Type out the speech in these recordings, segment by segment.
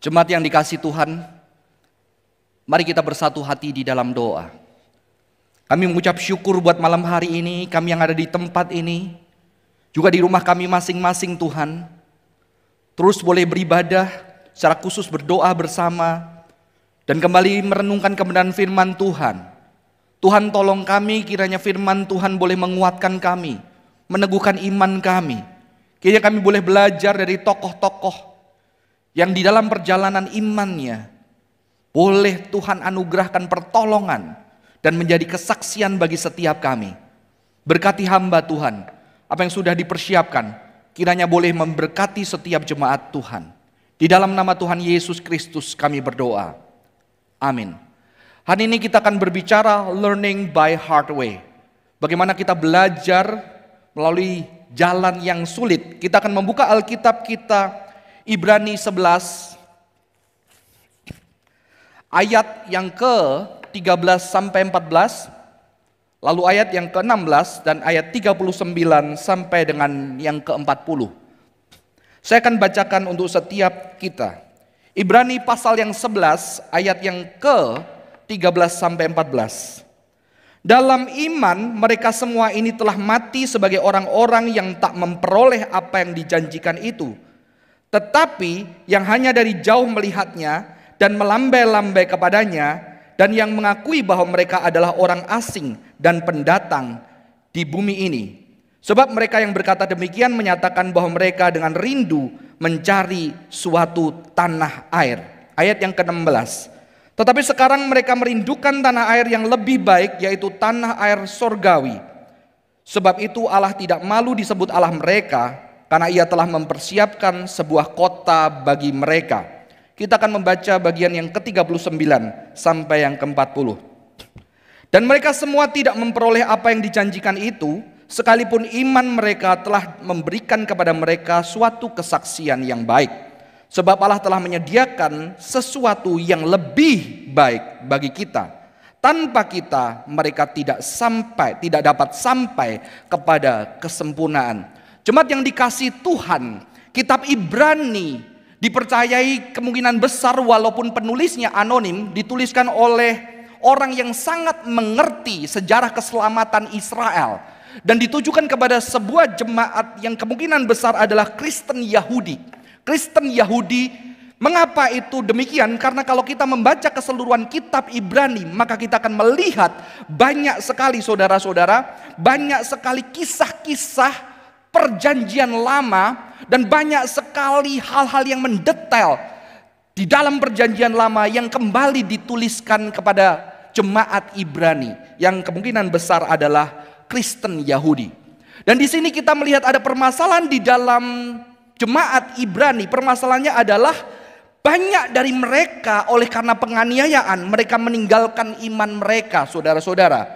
Jemaat yang dikasih Tuhan, mari kita bersatu hati di dalam doa. Kami mengucap syukur buat malam hari ini, kami yang ada di tempat ini, juga di rumah kami masing-masing Tuhan. Terus boleh beribadah, secara khusus berdoa bersama, dan kembali merenungkan kebenaran firman Tuhan. Tuhan tolong kami kiranya firman Tuhan boleh menguatkan kami, meneguhkan iman kami. Kiranya kami boleh belajar dari tokoh-tokoh yang di dalam perjalanan imannya boleh Tuhan anugerahkan pertolongan dan menjadi kesaksian bagi setiap kami. Berkati hamba Tuhan, apa yang sudah dipersiapkan, kiranya boleh memberkati setiap jemaat Tuhan. Di dalam nama Tuhan Yesus Kristus kami berdoa. Amin. Hari ini kita akan berbicara learning by hard way. Bagaimana kita belajar melalui jalan yang sulit. Kita akan membuka Alkitab kita Ibrani 11 ayat yang ke 13 sampai 14, lalu ayat yang ke-16 dan ayat 39 sampai dengan yang ke-40. Saya akan bacakan untuk setiap kita. Ibrani pasal yang 11 ayat yang ke-13 sampai 14. Dalam iman mereka semua ini telah mati sebagai orang-orang yang tak memperoleh apa yang dijanjikan itu. Tetapi yang hanya dari jauh melihatnya dan melambai-lambai kepadanya dan yang mengakui bahwa mereka adalah orang asing dan pendatang di bumi ini. Sebab mereka yang berkata demikian menyatakan bahwa mereka dengan rindu mencari suatu tanah air. Ayat yang ke-16. Tetapi sekarang mereka merindukan tanah air yang lebih baik yaitu tanah air sorgawi. Sebab itu Allah tidak malu disebut Allah mereka karena ia telah mempersiapkan sebuah kota bagi mereka. Kita akan membaca bagian yang ke-39 sampai yang ke-40. Dan mereka semua tidak memperoleh apa yang dijanjikan itu, sekalipun iman mereka telah memberikan kepada mereka suatu kesaksian yang baik. Sebab Allah telah menyediakan sesuatu yang lebih baik bagi kita. Tanpa kita mereka tidak sampai, tidak dapat sampai kepada kesempurnaan. Jemaat yang dikasih Tuhan, kitab Ibrani dipercayai kemungkinan besar walaupun penulisnya anonim dituliskan oleh orang yang sangat mengerti sejarah keselamatan Israel dan ditujukan kepada sebuah jemaat yang kemungkinan besar adalah Kristen Yahudi. Kristen Yahudi Mengapa itu demikian? Karena kalau kita membaca keseluruhan kitab Ibrani, maka kita akan melihat banyak sekali saudara-saudara, banyak sekali kisah-kisah perjanjian lama dan banyak sekali hal-hal yang mendetail di dalam perjanjian lama yang kembali dituliskan kepada jemaat Ibrani yang kemungkinan besar adalah Kristen Yahudi. Dan di sini kita melihat ada permasalahan di dalam jemaat Ibrani. Permasalahannya adalah banyak dari mereka oleh karena penganiayaan mereka meninggalkan iman mereka, saudara-saudara.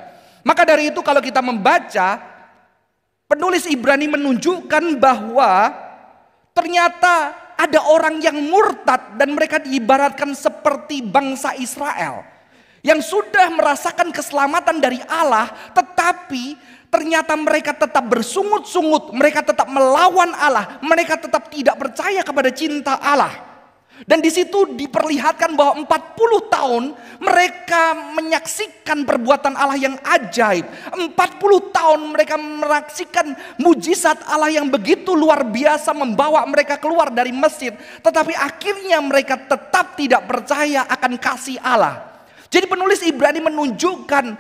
Maka dari itu kalau kita membaca penulis Ibrani menunjukkan bahwa Ternyata ada orang yang murtad dan mereka diibaratkan seperti bangsa Israel. Yang sudah merasakan keselamatan dari Allah tetapi ternyata mereka tetap bersungut-sungut. Mereka tetap melawan Allah. Mereka tetap tidak percaya kepada cinta Allah. Dan di situ diperlihatkan bahwa 40 tahun mereka menyaksikan perbuatan Allah yang ajaib. 40 tahun mereka menyaksikan mujizat Allah yang begitu luar biasa membawa mereka keluar dari Mesir. Tetapi akhirnya mereka tetap tidak percaya akan kasih Allah. Jadi penulis Ibrani menunjukkan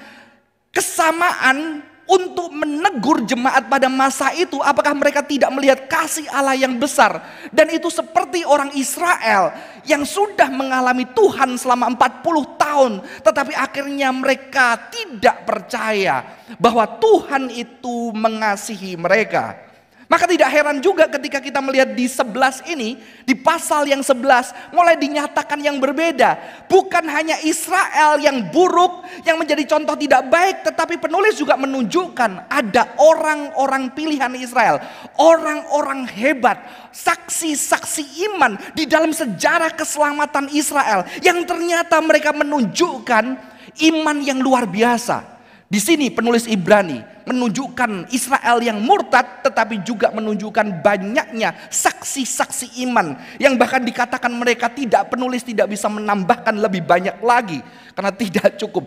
kesamaan untuk menegur jemaat pada masa itu apakah mereka tidak melihat kasih Allah yang besar? Dan itu seperti orang Israel yang sudah mengalami Tuhan selama 40 tahun tetapi akhirnya mereka tidak percaya bahwa Tuhan itu mengasihi mereka maka tidak heran juga ketika kita melihat di 11 ini, di pasal yang 11 mulai dinyatakan yang berbeda. Bukan hanya Israel yang buruk, yang menjadi contoh tidak baik, tetapi penulis juga menunjukkan ada orang-orang pilihan Israel. Orang-orang hebat, saksi-saksi iman di dalam sejarah keselamatan Israel. Yang ternyata mereka menunjukkan iman yang luar biasa. Di sini penulis Ibrani menunjukkan Israel yang murtad tetapi juga menunjukkan banyaknya saksi-saksi iman yang bahkan dikatakan mereka tidak penulis tidak bisa menambahkan lebih banyak lagi karena tidak cukup.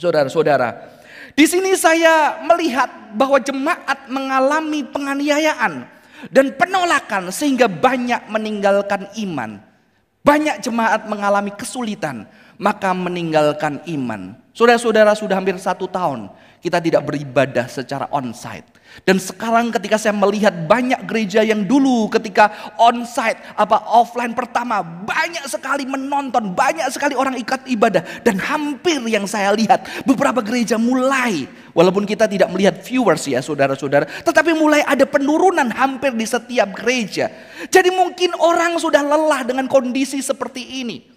Saudara-saudara, di sini saya melihat bahwa jemaat mengalami penganiayaan dan penolakan sehingga banyak meninggalkan iman. Banyak jemaat mengalami kesulitan maka meninggalkan iman. Saudara-saudara sudah hampir satu tahun kita tidak beribadah secara onsite. Dan sekarang ketika saya melihat banyak gereja yang dulu ketika onsite apa offline pertama banyak sekali menonton, banyak sekali orang ikat ibadah dan hampir yang saya lihat beberapa gereja mulai walaupun kita tidak melihat viewers ya saudara-saudara, tetapi mulai ada penurunan hampir di setiap gereja. Jadi mungkin orang sudah lelah dengan kondisi seperti ini.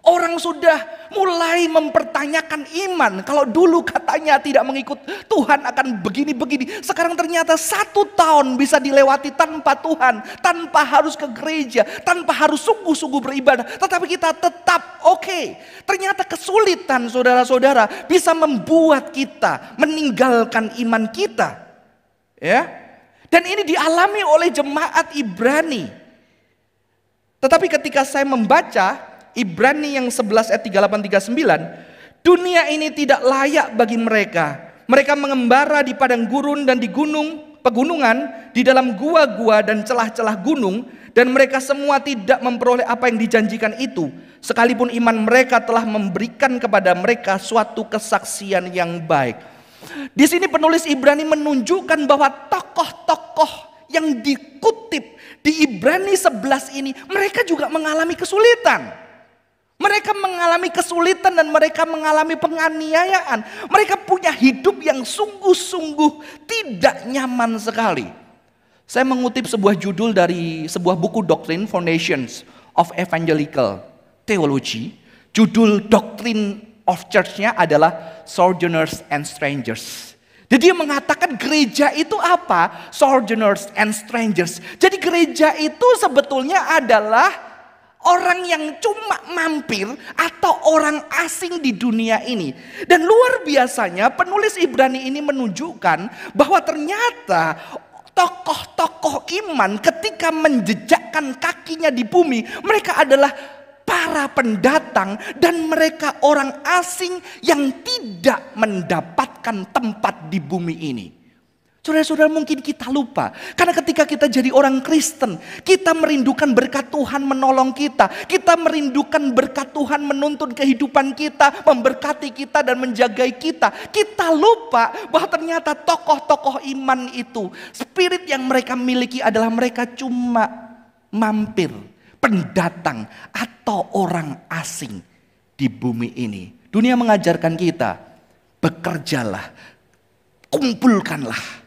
Orang sudah mulai mempertanyakan iman. Kalau dulu katanya tidak mengikut Tuhan akan begini-begini. Sekarang ternyata satu tahun bisa dilewati tanpa Tuhan. Tanpa harus ke gereja. Tanpa harus sungguh-sungguh beribadah. Tetapi kita tetap oke. Okay. Ternyata kesulitan saudara-saudara bisa membuat kita meninggalkan iman kita. Ya. Dan ini dialami oleh jemaat Ibrani. Tetapi ketika saya membaca Ibrani yang 11 ayat 38 39, dunia ini tidak layak bagi mereka. Mereka mengembara di padang gurun dan di gunung pegunungan, di dalam gua-gua dan celah-celah gunung dan mereka semua tidak memperoleh apa yang dijanjikan itu sekalipun iman mereka telah memberikan kepada mereka suatu kesaksian yang baik. Di sini penulis Ibrani menunjukkan bahwa tokoh-tokoh yang dikutip di Ibrani 11 ini mereka juga mengalami kesulitan. Mereka mengalami kesulitan dan mereka mengalami penganiayaan. Mereka punya hidup yang sungguh-sungguh tidak nyaman sekali. Saya mengutip sebuah judul dari sebuah buku doktrin Foundations of Evangelical Theology. Judul doktrin of church-nya adalah Sojourners and Strangers. Jadi dia mengatakan gereja itu apa? Sojourners and strangers. Jadi gereja itu sebetulnya adalah Orang yang cuma mampir atau orang asing di dunia ini. Dan luar biasanya penulis Ibrani ini menunjukkan bahwa ternyata tokoh-tokoh iman ketika menjejakkan kakinya di bumi. Mereka adalah para pendatang dan mereka orang asing yang tidak mendapatkan tempat di bumi ini. Saudara-saudara mungkin kita lupa. Karena ketika kita jadi orang Kristen, kita merindukan berkat Tuhan menolong kita. Kita merindukan berkat Tuhan menuntun kehidupan kita, memberkati kita dan menjagai kita. Kita lupa bahwa ternyata tokoh-tokoh iman itu, spirit yang mereka miliki adalah mereka cuma mampir, pendatang atau orang asing di bumi ini. Dunia mengajarkan kita, bekerjalah, kumpulkanlah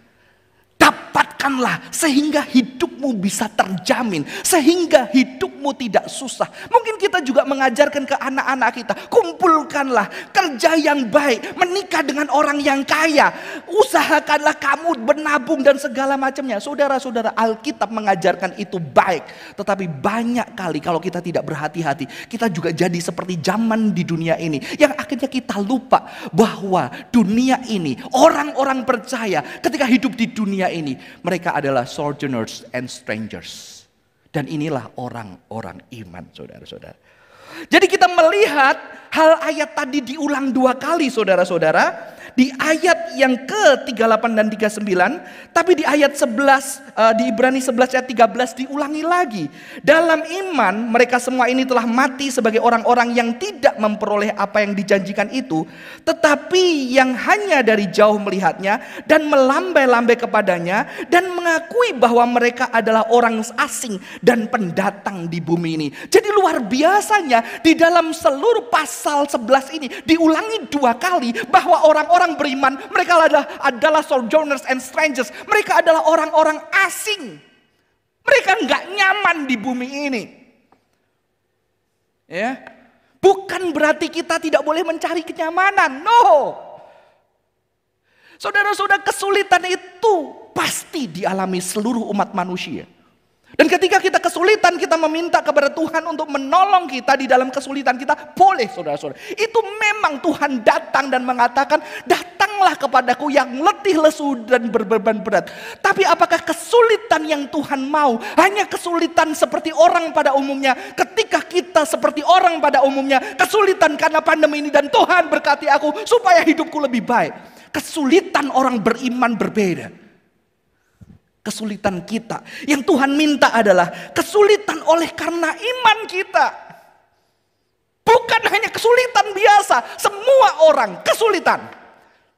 up. Dapatkanlah sehingga hidupmu bisa terjamin, sehingga hidupmu tidak susah. Mungkin kita juga mengajarkan ke anak-anak kita, kumpulkanlah kerja yang baik, menikah dengan orang yang kaya, usahakanlah kamu menabung dan segala macamnya. Saudara-saudara, Alkitab mengajarkan itu baik, tetapi banyak kali kalau kita tidak berhati-hati, kita juga jadi seperti zaman di dunia ini yang akhirnya kita lupa bahwa dunia ini orang-orang percaya ketika hidup di dunia dunia ini. Mereka adalah sojourners and strangers. Dan inilah orang-orang iman saudara-saudara. Jadi kita melihat hal ayat tadi diulang dua kali saudara-saudara di ayat yang ke-38 dan 39, tapi di ayat 11 uh, eh, di Ibrani 11 ayat 13 diulangi lagi. Dalam iman mereka semua ini telah mati sebagai orang-orang yang tidak memperoleh apa yang dijanjikan itu, tetapi yang hanya dari jauh melihatnya dan melambai-lambai kepadanya dan mengakui bahwa mereka adalah orang asing dan pendatang di bumi ini. Jadi luar biasanya di dalam seluruh pasal 11 ini diulangi dua kali bahwa orang-orang orang beriman, mereka adalah adalah sojourners and strangers. Mereka adalah orang-orang asing. Mereka nggak nyaman di bumi ini. Ya, bukan berarti kita tidak boleh mencari kenyamanan. No. Saudara-saudara kesulitan itu pasti dialami seluruh umat manusia. Dan ketika kita kesulitan, kita meminta kepada Tuhan untuk menolong kita di dalam kesulitan kita, boleh saudara-saudara. Itu memang Tuhan datang dan mengatakan, datanglah kepadaku yang letih lesu dan berbeban berat. Tapi apakah kesulitan yang Tuhan mau, hanya kesulitan seperti orang pada umumnya. Ketika kita seperti orang pada umumnya, kesulitan karena pandemi ini dan Tuhan berkati aku supaya hidupku lebih baik. Kesulitan orang beriman berbeda kesulitan kita. Yang Tuhan minta adalah kesulitan oleh karena iman kita. Bukan hanya kesulitan biasa, semua orang kesulitan.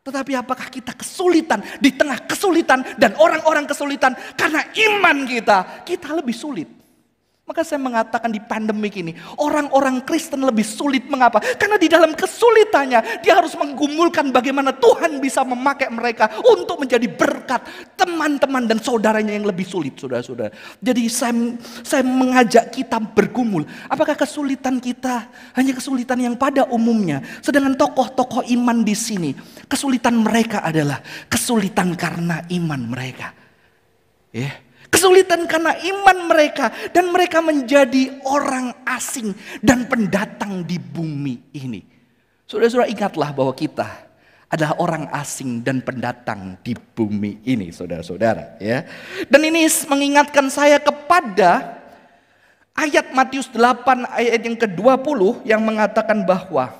Tetapi apakah kita kesulitan di tengah kesulitan dan orang-orang kesulitan karena iman kita, kita lebih sulit. Maka saya mengatakan di pandemik ini, orang-orang Kristen lebih sulit. Mengapa? Karena di dalam kesulitannya, dia harus menggumulkan bagaimana Tuhan bisa memakai mereka untuk menjadi berkat teman-teman dan saudaranya yang lebih sulit, saudara-saudara. Jadi saya, saya mengajak kita bergumul. Apakah kesulitan kita hanya kesulitan yang pada umumnya? Sedangkan tokoh-tokoh iman di sini, kesulitan mereka adalah kesulitan karena iman mereka. Ya. Yeah Kesulitan karena iman mereka dan mereka menjadi orang asing dan pendatang di bumi ini. Saudara-saudara ingatlah bahwa kita adalah orang asing dan pendatang di bumi ini, saudara-saudara, ya. Dan ini mengingatkan saya kepada ayat Matius 8 ayat yang ke-20 yang mengatakan bahwa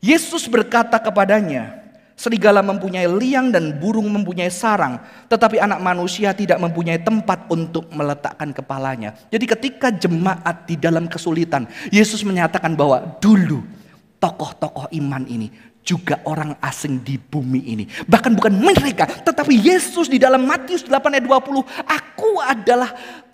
Yesus berkata kepadanya, Serigala mempunyai liang dan burung mempunyai sarang, tetapi anak manusia tidak mempunyai tempat untuk meletakkan kepalanya. Jadi ketika jemaat di dalam kesulitan, Yesus menyatakan bahwa dulu tokoh-tokoh iman ini juga orang asing di bumi ini. Bahkan bukan mereka, tetapi Yesus di dalam Matius 8 ayat 20, aku adalah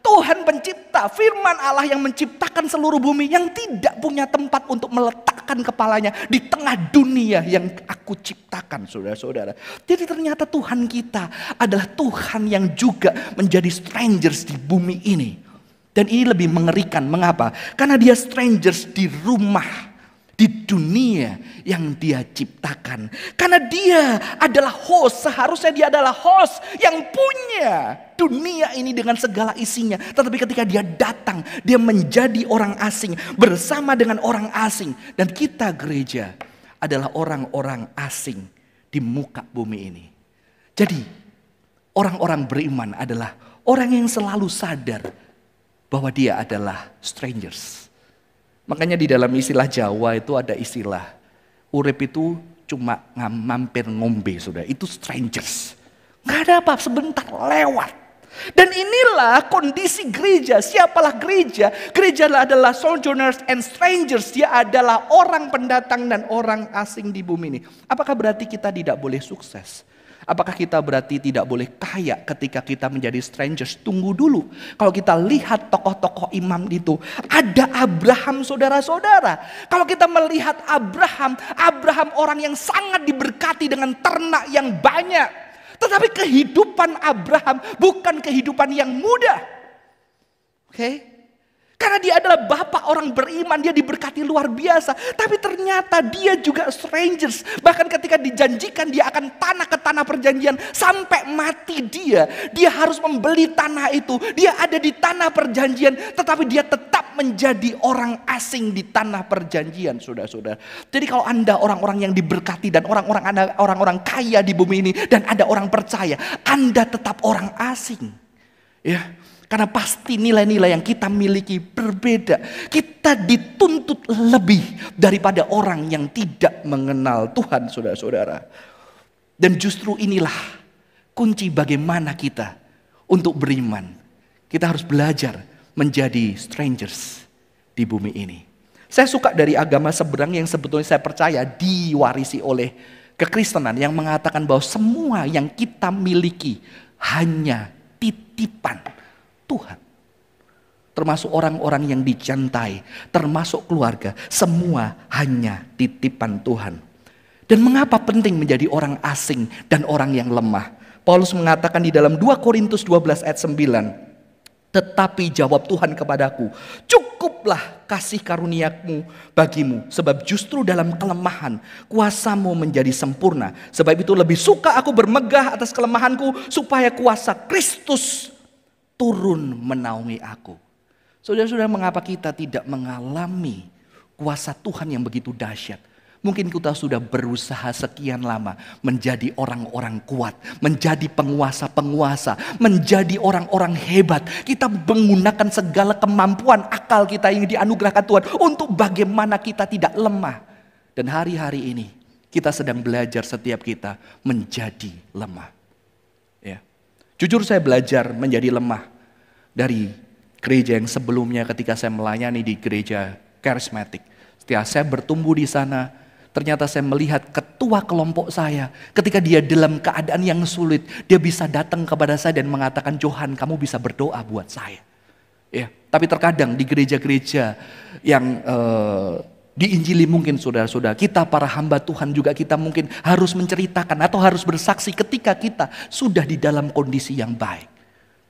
Tuhan pencipta, firman Allah yang menciptakan seluruh bumi yang tidak punya tempat untuk meletakkan kepalanya di tengah dunia yang aku ciptakan saudara-saudara. Jadi ternyata Tuhan kita adalah Tuhan yang juga menjadi strangers di bumi ini. Dan ini lebih mengerikan, mengapa? Karena dia strangers di rumah di dunia yang dia ciptakan. Karena dia adalah host, seharusnya dia adalah host yang punya dunia ini dengan segala isinya. Tetapi ketika dia datang, dia menjadi orang asing bersama dengan orang asing. Dan kita gereja adalah orang-orang asing di muka bumi ini. Jadi orang-orang beriman adalah orang yang selalu sadar bahwa dia adalah strangers Makanya di dalam istilah Jawa itu ada istilah urip itu cuma mampir ngombe sudah. Itu strangers. Gak ada apa sebentar lewat. Dan inilah kondisi gereja. Siapalah gereja? Gereja adalah sojourners and strangers. Dia adalah orang pendatang dan orang asing di bumi ini. Apakah berarti kita tidak boleh sukses? Apakah kita berarti tidak boleh kaya ketika kita menjadi strangers? Tunggu dulu. Kalau kita lihat tokoh-tokoh imam itu, ada Abraham saudara-saudara. Kalau kita melihat Abraham, Abraham orang yang sangat diberkati dengan ternak yang banyak. Tetapi kehidupan Abraham bukan kehidupan yang mudah. Oke? Okay? Karena dia adalah bapak orang beriman, dia diberkati luar biasa. Tapi ternyata dia juga strangers. Bahkan ketika dijanjikan dia akan tanah ke tanah perjanjian. Sampai mati dia, dia harus membeli tanah itu. Dia ada di tanah perjanjian, tetapi dia tetap menjadi orang asing di tanah perjanjian, saudara-saudara. Jadi kalau anda orang-orang yang diberkati dan orang-orang anda orang-orang kaya di bumi ini. Dan ada orang percaya, anda tetap orang asing. Ya, karena pasti nilai-nilai yang kita miliki berbeda. Kita dituntut lebih daripada orang yang tidak mengenal Tuhan, saudara-saudara. Dan justru inilah kunci bagaimana kita untuk beriman. Kita harus belajar menjadi strangers di bumi ini. Saya suka dari agama seberang yang sebetulnya saya percaya diwarisi oleh kekristenan yang mengatakan bahwa semua yang kita miliki hanya titipan Tuhan. Termasuk orang-orang yang dicintai, termasuk keluarga, semua hanya titipan Tuhan. Dan mengapa penting menjadi orang asing dan orang yang lemah? Paulus mengatakan di dalam 2 Korintus 12 ayat 9, tetapi jawab Tuhan kepadaku, cukuplah kasih karuniamu bagimu. Sebab justru dalam kelemahan kuasamu menjadi sempurna. Sebab itu lebih suka aku bermegah atas kelemahanku supaya kuasa Kristus turun menaungi aku. Saudara-saudara, mengapa kita tidak mengalami kuasa Tuhan yang begitu dahsyat? Mungkin kita sudah berusaha sekian lama menjadi orang-orang kuat, menjadi penguasa-penguasa, menjadi orang-orang hebat. Kita menggunakan segala kemampuan akal kita yang dianugerahkan Tuhan untuk bagaimana kita tidak lemah. Dan hari-hari ini kita sedang belajar setiap kita menjadi lemah. Jujur saya belajar menjadi lemah dari gereja yang sebelumnya ketika saya melayani di gereja karismatik. Setelah saya bertumbuh di sana, Ternyata saya melihat ketua kelompok saya ketika dia dalam keadaan yang sulit, dia bisa datang kepada saya dan mengatakan, "Johan, kamu bisa berdoa buat saya." Ya, tapi terkadang di gereja-gereja yang uh, di Injili mungkin saudara-saudara, kita para hamba Tuhan juga kita mungkin harus menceritakan atau harus bersaksi ketika kita sudah di dalam kondisi yang baik.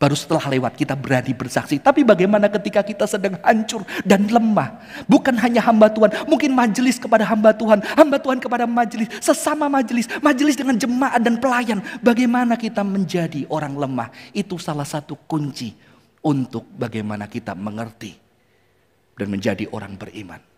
Baru setelah lewat kita berani bersaksi. Tapi bagaimana ketika kita sedang hancur dan lemah. Bukan hanya hamba Tuhan. Mungkin majelis kepada hamba Tuhan. Hamba Tuhan kepada majelis. Sesama majelis. Majelis dengan jemaat dan pelayan. Bagaimana kita menjadi orang lemah. Itu salah satu kunci untuk bagaimana kita mengerti. Dan menjadi orang beriman.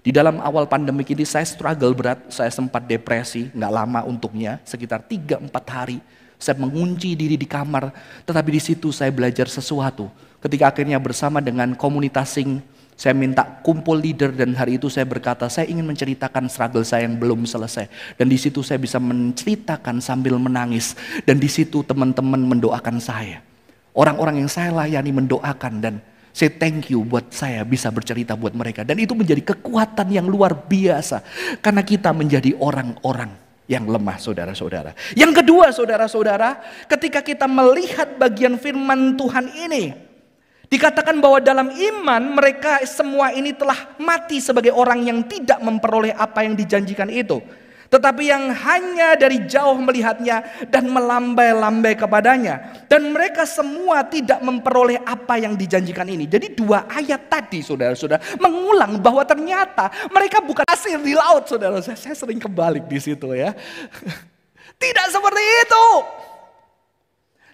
Di dalam awal pandemi ini saya struggle berat. Saya sempat depresi. Nggak lama untuknya. Sekitar 3-4 hari saya mengunci diri di kamar, tetapi di situ saya belajar sesuatu. Ketika akhirnya bersama dengan komunitas sing, saya minta kumpul leader dan hari itu saya berkata, saya ingin menceritakan struggle saya yang belum selesai. Dan di situ saya bisa menceritakan sambil menangis. Dan di situ teman-teman mendoakan saya. Orang-orang yang saya layani mendoakan dan saya thank you buat saya bisa bercerita buat mereka. Dan itu menjadi kekuatan yang luar biasa. Karena kita menjadi orang-orang yang lemah saudara-saudara. Yang kedua saudara-saudara, ketika kita melihat bagian firman Tuhan ini, dikatakan bahwa dalam iman mereka semua ini telah mati sebagai orang yang tidak memperoleh apa yang dijanjikan itu tetapi yang hanya dari jauh melihatnya dan melambai-lambai kepadanya. Dan mereka semua tidak memperoleh apa yang dijanjikan ini. Jadi dua ayat tadi saudara-saudara mengulang bahwa ternyata mereka bukan hasil di laut saudara. Saya, saya sering kebalik di situ ya. Tidak seperti itu.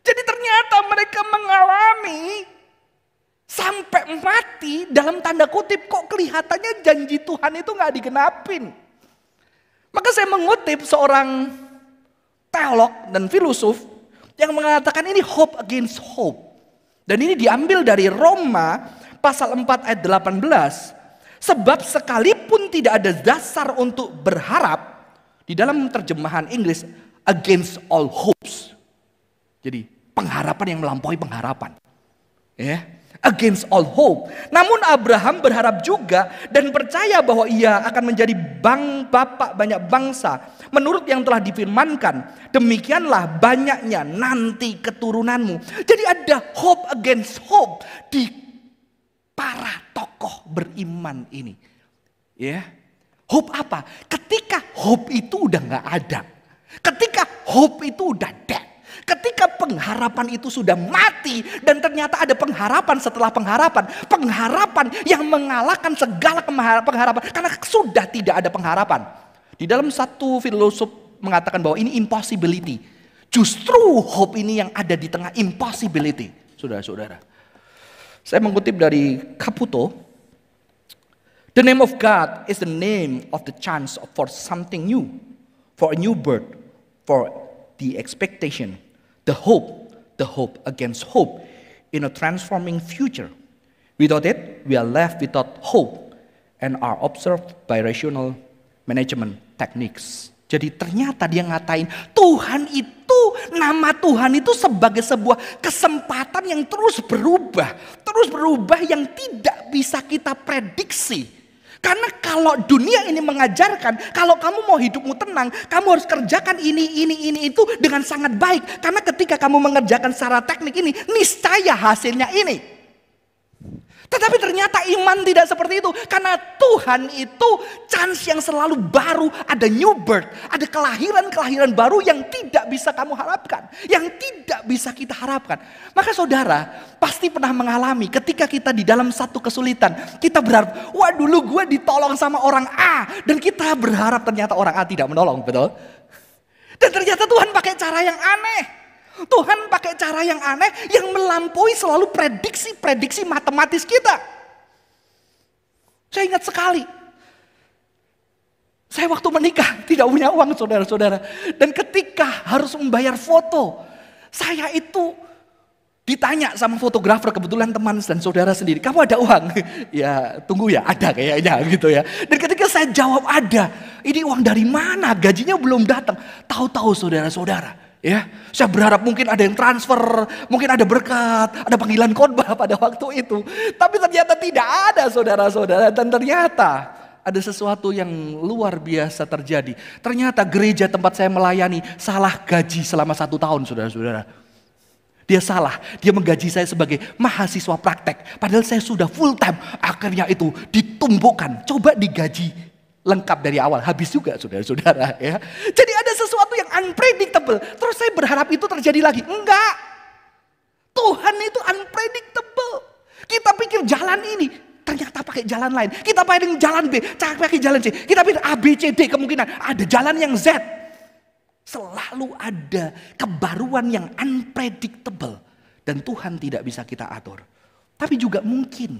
Jadi ternyata mereka mengalami sampai mati dalam tanda kutip kok kelihatannya janji Tuhan itu nggak digenapin. Maka saya mengutip seorang teolog dan filosof yang mengatakan ini hope against hope. Dan ini diambil dari Roma pasal 4 ayat 18. Sebab sekalipun tidak ada dasar untuk berharap di dalam terjemahan Inggris against all hopes. Jadi pengharapan yang melampaui pengharapan. Ya against all hope. Namun Abraham berharap juga dan percaya bahwa ia akan menjadi bang bapak banyak bangsa. Menurut yang telah difirmankan, demikianlah banyaknya nanti keturunanmu. Jadi ada hope against hope di para tokoh beriman ini. Ya, hope apa? Ketika hope itu udah nggak ada, ketika hope itu udah dead, Ketika pengharapan itu sudah mati dan ternyata ada pengharapan setelah pengharapan. Pengharapan yang mengalahkan segala pengharapan karena sudah tidak ada pengharapan. Di dalam satu filosof mengatakan bahwa ini impossibility. Justru hope ini yang ada di tengah impossibility. Saudara-saudara. Saya mengutip dari Caputo. The name of God is the name of the chance for something new. For a new birth. For the expectation the hope, the hope against hope in a transforming future. Without it, we are left without hope and are observed by rational management techniques. Jadi ternyata dia ngatain Tuhan itu, nama Tuhan itu sebagai sebuah kesempatan yang terus berubah. Terus berubah yang tidak bisa kita prediksi. Karena kalau dunia ini mengajarkan, kalau kamu mau hidupmu tenang, kamu harus kerjakan ini, ini, ini, itu dengan sangat baik. Karena ketika kamu mengerjakan secara teknik ini, niscaya hasilnya ini. Tetapi ternyata iman tidak seperti itu. Karena Tuhan itu chance yang selalu baru. Ada new birth. Ada kelahiran-kelahiran baru yang tidak bisa kamu harapkan. Yang tidak bisa kita harapkan. Maka saudara pasti pernah mengalami ketika kita di dalam satu kesulitan. Kita berharap, wah dulu gue ditolong sama orang A. Dan kita berharap ternyata orang A tidak menolong. Betul? Dan ternyata Tuhan pakai cara yang aneh. Tuhan pakai cara yang aneh yang melampaui selalu prediksi-prediksi matematis kita. Saya ingat sekali. Saya waktu menikah tidak punya uang saudara-saudara. Dan ketika harus membayar foto. Saya itu ditanya sama fotografer kebetulan teman dan saudara sendiri. Kamu ada uang? ya tunggu ya ada kayaknya gitu ya. Dan ketika saya jawab ada. Ini uang dari mana? Gajinya belum datang. Tahu-tahu saudara-saudara Ya, saya berharap mungkin ada yang transfer, mungkin ada berkat, ada panggilan khotbah pada waktu itu. Tapi ternyata tidak ada saudara-saudara dan ternyata ada sesuatu yang luar biasa terjadi. Ternyata gereja tempat saya melayani salah gaji selama satu tahun saudara-saudara. Dia salah, dia menggaji saya sebagai mahasiswa praktek. Padahal saya sudah full time. Akhirnya itu ditumbuhkan. Coba digaji lengkap dari awal. Habis juga saudara-saudara ya. Jadi ada sesuatu yang unpredictable. Terus saya berharap itu terjadi lagi. Enggak. Tuhan itu unpredictable. Kita pikir jalan ini, ternyata pakai jalan lain. Kita pakai jalan B, pakai jalan C. Kita pikir A, B, C, D kemungkinan. Ada jalan yang Z. Selalu ada kebaruan yang unpredictable. Dan Tuhan tidak bisa kita atur. Tapi juga mungkin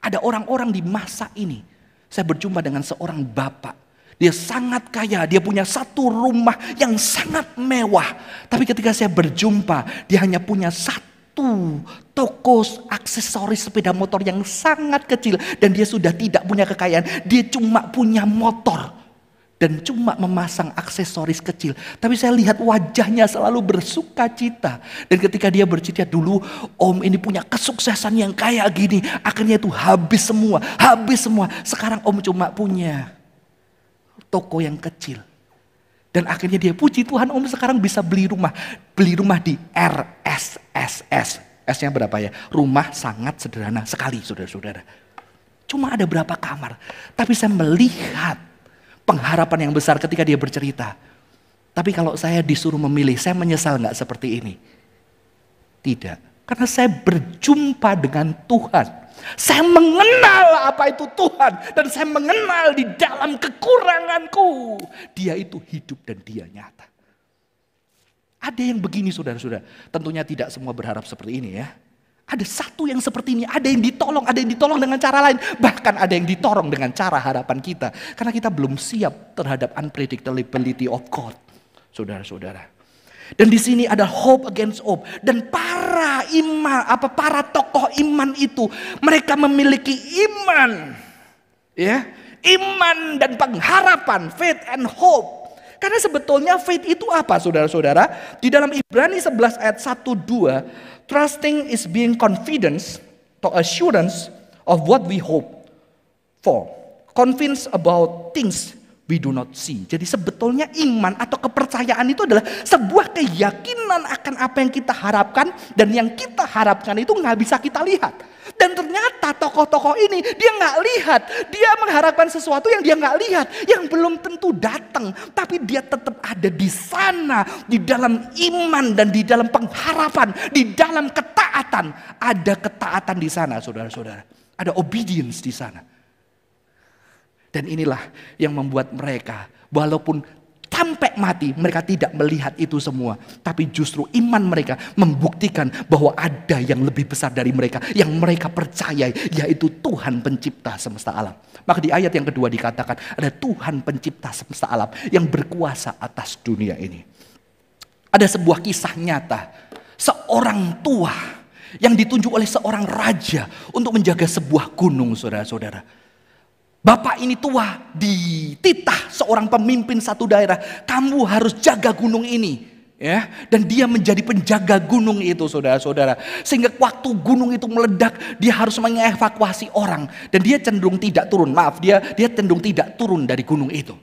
ada orang-orang di masa ini saya berjumpa dengan seorang bapak. Dia sangat kaya, dia punya satu rumah yang sangat mewah. Tapi ketika saya berjumpa, dia hanya punya satu toko aksesoris sepeda motor yang sangat kecil. Dan dia sudah tidak punya kekayaan, dia cuma punya motor dan cuma memasang aksesoris kecil. Tapi saya lihat wajahnya selalu bersuka cita. Dan ketika dia bercerita dulu, om ini punya kesuksesan yang kayak gini. Akhirnya itu habis semua, habis semua. Sekarang om cuma punya toko yang kecil. Dan akhirnya dia puji Tuhan om sekarang bisa beli rumah. Beli rumah di RSSS. S-nya berapa ya? Rumah sangat sederhana sekali saudara-saudara. Cuma ada berapa kamar. Tapi saya melihat pengharapan yang besar ketika dia bercerita. Tapi kalau saya disuruh memilih, saya menyesal nggak seperti ini? Tidak. Karena saya berjumpa dengan Tuhan. Saya mengenal apa itu Tuhan. Dan saya mengenal di dalam kekuranganku. Dia itu hidup dan dia nyata. Ada yang begini saudara-saudara. Tentunya tidak semua berharap seperti ini ya. Ada satu yang seperti ini, ada yang ditolong, ada yang ditolong dengan cara lain. Bahkan ada yang ditolong dengan cara harapan kita. Karena kita belum siap terhadap unpredictability of God. Saudara-saudara. Dan di sini ada hope against hope. Dan para iman, apa para tokoh iman itu, mereka memiliki iman. Ya, iman dan pengharapan, faith and hope. Karena sebetulnya faith itu apa saudara-saudara? Di dalam Ibrani 11 ayat 1 2 Trusting is being confidence to assurance of what we hope for. Convinced about things we do not see. Jadi sebetulnya iman atau kepercayaan itu adalah sebuah keyakinan akan apa yang kita harapkan dan yang kita harapkan itu nggak bisa kita lihat. Dan ternyata tokoh-tokoh ini dia nggak lihat, dia mengharapkan sesuatu yang dia nggak lihat, yang belum tentu datang, tapi dia tetap ada di sana, di dalam iman dan di dalam pengharapan, di dalam ketaatan. Ada ketaatan di sana, saudara-saudara. Ada obedience di sana. Dan inilah yang membuat mereka, walaupun sampai mati mereka tidak melihat itu semua. Tapi justru iman mereka membuktikan bahwa ada yang lebih besar dari mereka. Yang mereka percayai yaitu Tuhan pencipta semesta alam. Maka di ayat yang kedua dikatakan ada Tuhan pencipta semesta alam yang berkuasa atas dunia ini. Ada sebuah kisah nyata. Seorang tua yang ditunjuk oleh seorang raja untuk menjaga sebuah gunung saudara-saudara. Bapak ini tua, dititah seorang pemimpin satu daerah. Kamu harus jaga gunung ini. ya Dan dia menjadi penjaga gunung itu saudara-saudara. Sehingga waktu gunung itu meledak, dia harus mengevakuasi orang. Dan dia cenderung tidak turun, maaf dia dia cenderung tidak turun dari gunung itu.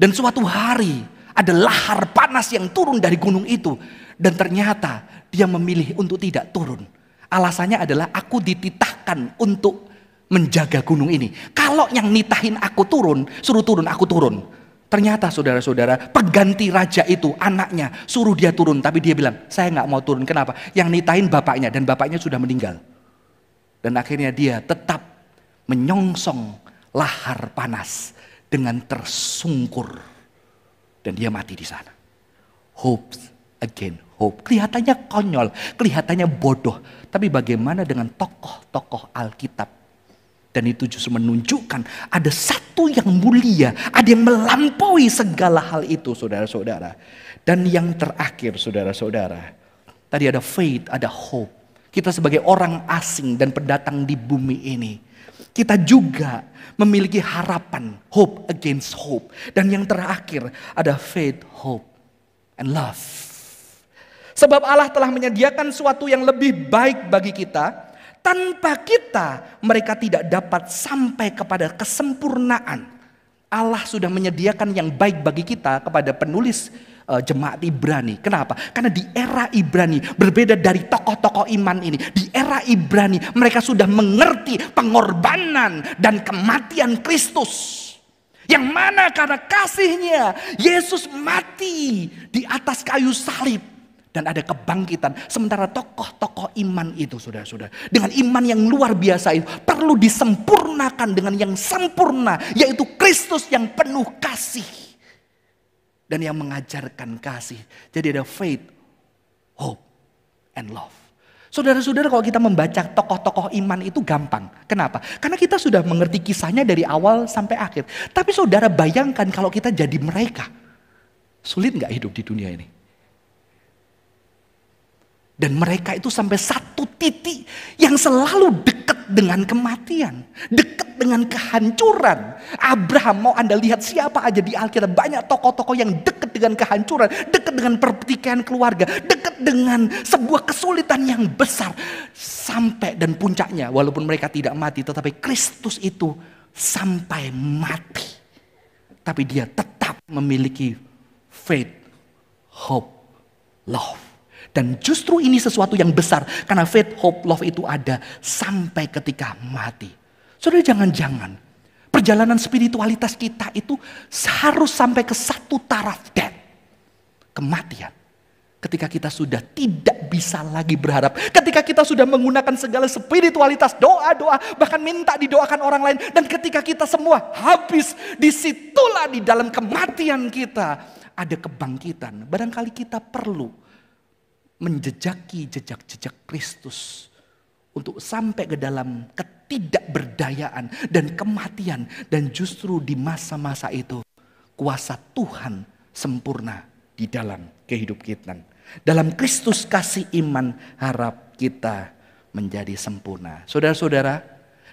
Dan suatu hari ada lahar panas yang turun dari gunung itu. Dan ternyata dia memilih untuk tidak turun. Alasannya adalah aku dititahkan untuk menjaga gunung ini. Kalau yang nitahin aku turun, suruh turun, aku turun. Ternyata saudara-saudara, pengganti raja itu anaknya suruh dia turun, tapi dia bilang, saya nggak mau turun. Kenapa? Yang nitahin bapaknya dan bapaknya sudah meninggal. Dan akhirnya dia tetap menyongsong lahar panas dengan tersungkur. Dan dia mati di sana. Hope again hope. Kelihatannya konyol, kelihatannya bodoh. Tapi bagaimana dengan tokoh-tokoh Alkitab? Dan itu justru menunjukkan ada satu yang mulia, ada yang melampaui segala hal itu saudara-saudara. Dan yang terakhir saudara-saudara, tadi ada faith, ada hope. Kita sebagai orang asing dan pendatang di bumi ini, kita juga memiliki harapan, hope against hope. Dan yang terakhir ada faith, hope, and love. Sebab Allah telah menyediakan suatu yang lebih baik bagi kita. Tanpa kita, mereka tidak dapat sampai kepada kesempurnaan. Allah sudah menyediakan yang baik bagi kita kepada penulis uh, jemaat Ibrani. Kenapa? Karena di era Ibrani berbeda dari tokoh-tokoh iman ini. Di era Ibrani mereka sudah mengerti pengorbanan dan kematian Kristus. Yang mana karena kasihnya Yesus mati di atas kayu salib dan ada kebangkitan. Sementara tokoh-tokoh iman itu saudara-saudara. Dengan iman yang luar biasa itu perlu disempurnakan dengan yang sempurna. Yaitu Kristus yang penuh kasih dan yang mengajarkan kasih. Jadi ada faith, hope, and love. Saudara-saudara kalau kita membaca tokoh-tokoh iman itu gampang. Kenapa? Karena kita sudah mengerti kisahnya dari awal sampai akhir. Tapi saudara bayangkan kalau kita jadi mereka. Sulit nggak hidup di dunia ini? Dan mereka itu sampai satu titik yang selalu dekat dengan kematian. Dekat dengan kehancuran. Abraham mau Anda lihat siapa aja di Alkitab. Banyak tokoh-tokoh yang dekat dengan kehancuran. Dekat dengan pertikaian keluarga. Dekat dengan sebuah kesulitan yang besar. Sampai dan puncaknya walaupun mereka tidak mati. Tetapi Kristus itu sampai mati. Tapi dia tetap memiliki faith, hope, love. Dan justru ini sesuatu yang besar. Karena faith, hope, love itu ada sampai ketika mati. Saudara jangan-jangan perjalanan spiritualitas kita itu harus sampai ke satu taraf death. Kematian. Ketika kita sudah tidak bisa lagi berharap. Ketika kita sudah menggunakan segala spiritualitas, doa-doa, bahkan minta didoakan orang lain. Dan ketika kita semua habis, di situlah di dalam kematian kita ada kebangkitan. Barangkali kita perlu menjejaki jejak-jejak Kristus untuk sampai ke dalam ketidakberdayaan dan kematian dan justru di masa-masa itu kuasa Tuhan sempurna di dalam kehidupan kita. Dalam Kristus kasih iman harap kita menjadi sempurna. Saudara-saudara,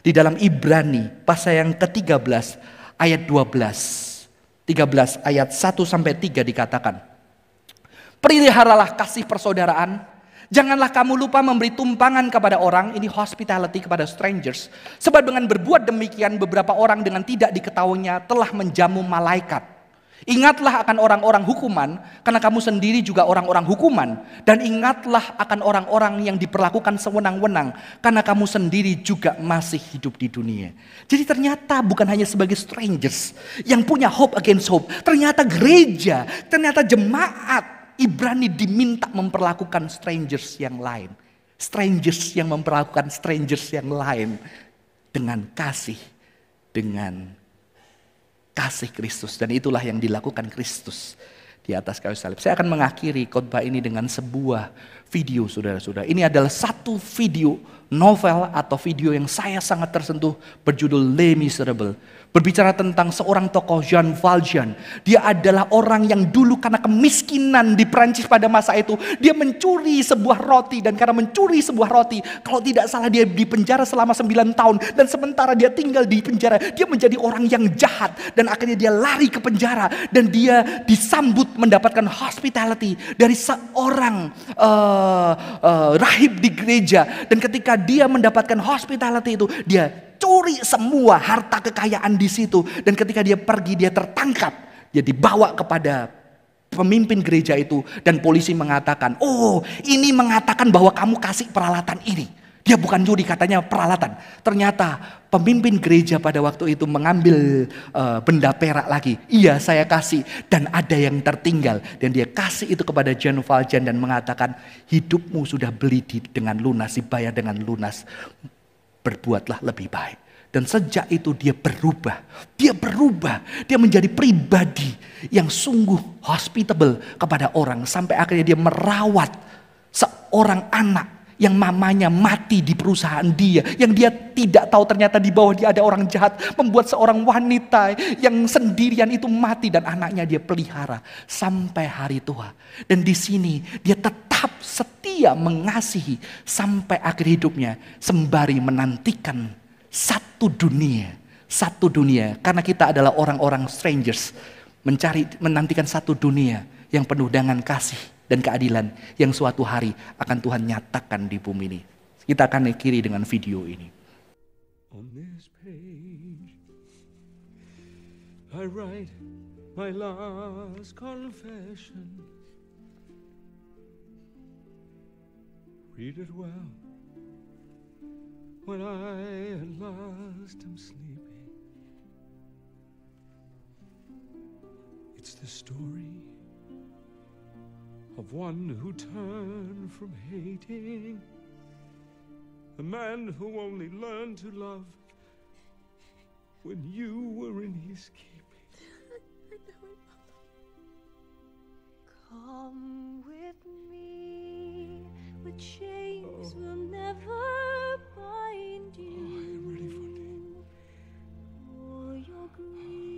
di dalam Ibrani pasal yang ke-13 ayat 12. 13 ayat 1 sampai 3 dikatakan, Peliharalah kasih persaudaraan. Janganlah kamu lupa memberi tumpangan kepada orang, ini hospitality kepada strangers. Sebab dengan berbuat demikian beberapa orang dengan tidak diketahuinya telah menjamu malaikat. Ingatlah akan orang-orang hukuman, karena kamu sendiri juga orang-orang hukuman. Dan ingatlah akan orang-orang yang diperlakukan sewenang-wenang, karena kamu sendiri juga masih hidup di dunia. Jadi ternyata bukan hanya sebagai strangers yang punya hope against hope. Ternyata gereja, ternyata jemaat Ibrani diminta memperlakukan strangers yang lain. Strangers yang memperlakukan strangers yang lain dengan kasih, dengan kasih Kristus. Dan itulah yang dilakukan Kristus di atas kayu salib. Saya akan mengakhiri khotbah ini dengan sebuah video saudara-saudara. Ini adalah satu video novel atau video yang saya sangat tersentuh berjudul Les Miserables Berbicara tentang seorang tokoh Jean Valjean. Dia adalah orang yang dulu karena kemiskinan di Prancis pada masa itu. Dia mencuri sebuah roti. Dan karena mencuri sebuah roti. Kalau tidak salah dia dipenjara selama 9 tahun. Dan sementara dia tinggal di penjara. Dia menjadi orang yang jahat. Dan akhirnya dia lari ke penjara. Dan dia disambut mendapatkan hospitality. Dari seorang uh, uh, rahib di gereja. Dan ketika dia mendapatkan hospitality itu. Dia curi semua harta kekayaan di situ. Dan ketika dia pergi dia tertangkap. Dia dibawa kepada pemimpin gereja itu. Dan polisi mengatakan, oh ini mengatakan bahwa kamu kasih peralatan ini. Dia bukan juri katanya peralatan. Ternyata pemimpin gereja pada waktu itu mengambil uh, benda perak lagi. Iya saya kasih dan ada yang tertinggal. Dan dia kasih itu kepada John Valjean dan mengatakan hidupmu sudah beli dengan lunas, dibayar dengan lunas berbuatlah lebih baik. Dan sejak itu dia berubah. Dia berubah. Dia menjadi pribadi yang sungguh hospitable kepada orang. Sampai akhirnya dia merawat seorang anak yang mamanya mati di perusahaan dia, yang dia tidak tahu ternyata di bawah dia ada orang jahat, membuat seorang wanita yang sendirian itu mati dan anaknya dia pelihara sampai hari tua. Dan di sini dia tetap setia mengasihi sampai akhir hidupnya sembari menantikan satu dunia, satu dunia. Karena kita adalah orang-orang strangers mencari menantikan satu dunia yang penuh dengan kasih dan keadilan yang suatu hari akan Tuhan nyatakan di bumi ini. Kita akan kiri dengan video ini. On this page, I write my last confession. Read it well when I at last am sleeping. It's the story of one who turned from hating, a man who only learned to love when you were in his keeping. Come with me, with chains oh. will never bind you. Oh, I am ready for Oh, your grief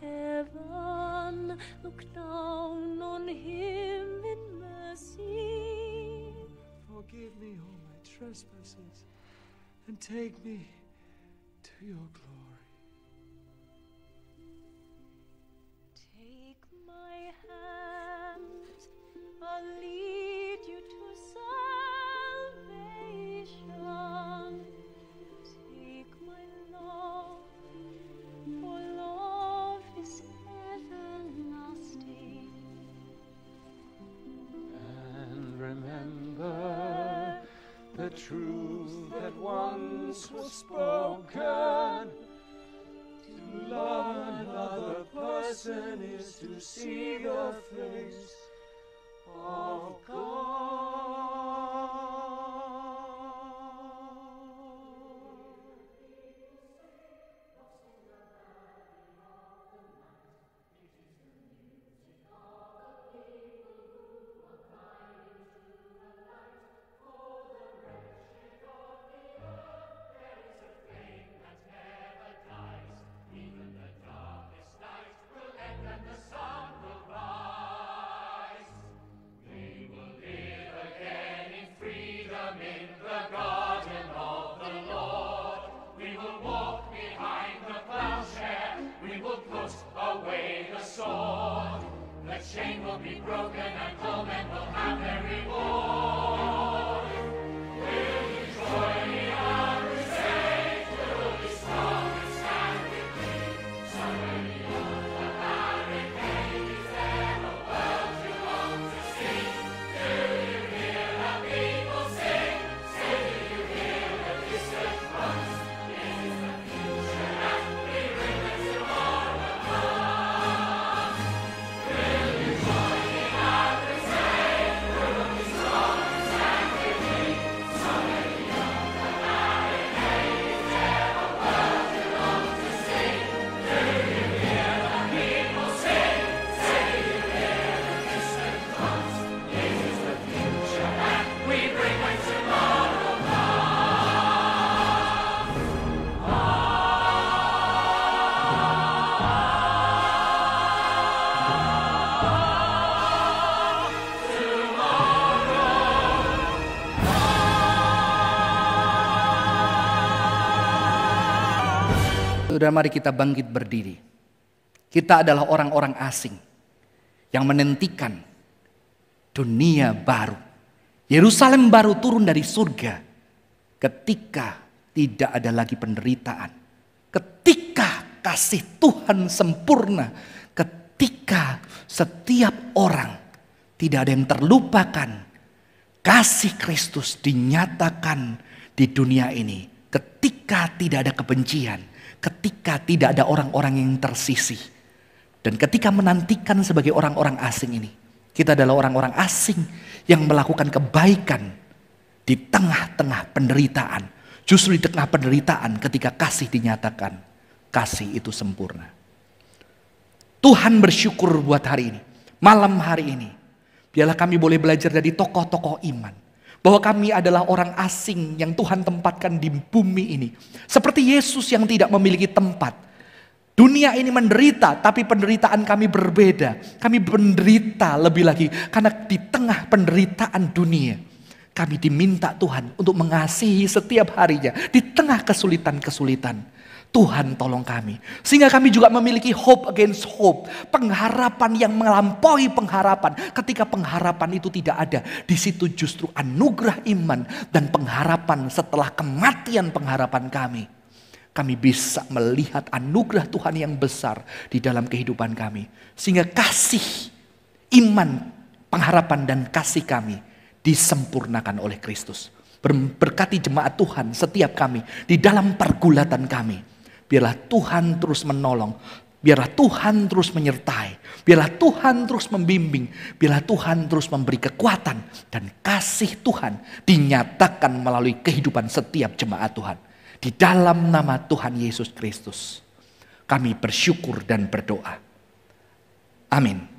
heaven, look down on him in mercy. Forgive me all my trespasses and take me to your glory. Take my hand, to see your face will walk behind the plowshare, we will put away the sword. The chain will be broken and all men will have their reward. Saudara mari kita bangkit berdiri. Kita adalah orang-orang asing yang menentikan dunia baru. Yerusalem baru turun dari surga ketika tidak ada lagi penderitaan. Ketika kasih Tuhan sempurna. Ketika setiap orang tidak ada yang terlupakan. Kasih Kristus dinyatakan di dunia ini. Ketika tidak ada kebencian ketika tidak ada orang-orang yang tersisih. Dan ketika menantikan sebagai orang-orang asing ini, Kita adalah orang-orang asing yang melakukan kebaikan di tengah-tengah penderitaan. Justru di tengah penderitaan ketika kasih dinyatakan, kasih itu sempurna. Tuhan bersyukur buat hari ini, malam hari ini. Biarlah kami boleh belajar dari tokoh-tokoh iman. Bahwa kami adalah orang asing yang Tuhan tempatkan di bumi ini. Seperti Yesus yang tidak memiliki tempat. Dunia ini menderita, tapi penderitaan kami berbeda. Kami menderita lebih lagi karena di tengah penderitaan dunia, kami diminta Tuhan untuk mengasihi setiap harinya di tengah kesulitan-kesulitan. Tuhan tolong kami. Sehingga kami juga memiliki hope against hope. Pengharapan yang melampaui pengharapan. Ketika pengharapan itu tidak ada. Di situ justru anugerah iman dan pengharapan setelah kematian pengharapan kami. Kami bisa melihat anugerah Tuhan yang besar di dalam kehidupan kami. Sehingga kasih, iman, pengharapan dan kasih kami disempurnakan oleh Kristus. Berkati jemaat Tuhan setiap kami di dalam pergulatan kami. Biarlah Tuhan terus menolong, biarlah Tuhan terus menyertai, biarlah Tuhan terus membimbing, biarlah Tuhan terus memberi kekuatan dan kasih Tuhan dinyatakan melalui kehidupan setiap jemaat Tuhan. Di dalam nama Tuhan Yesus Kristus, kami bersyukur dan berdoa. Amin.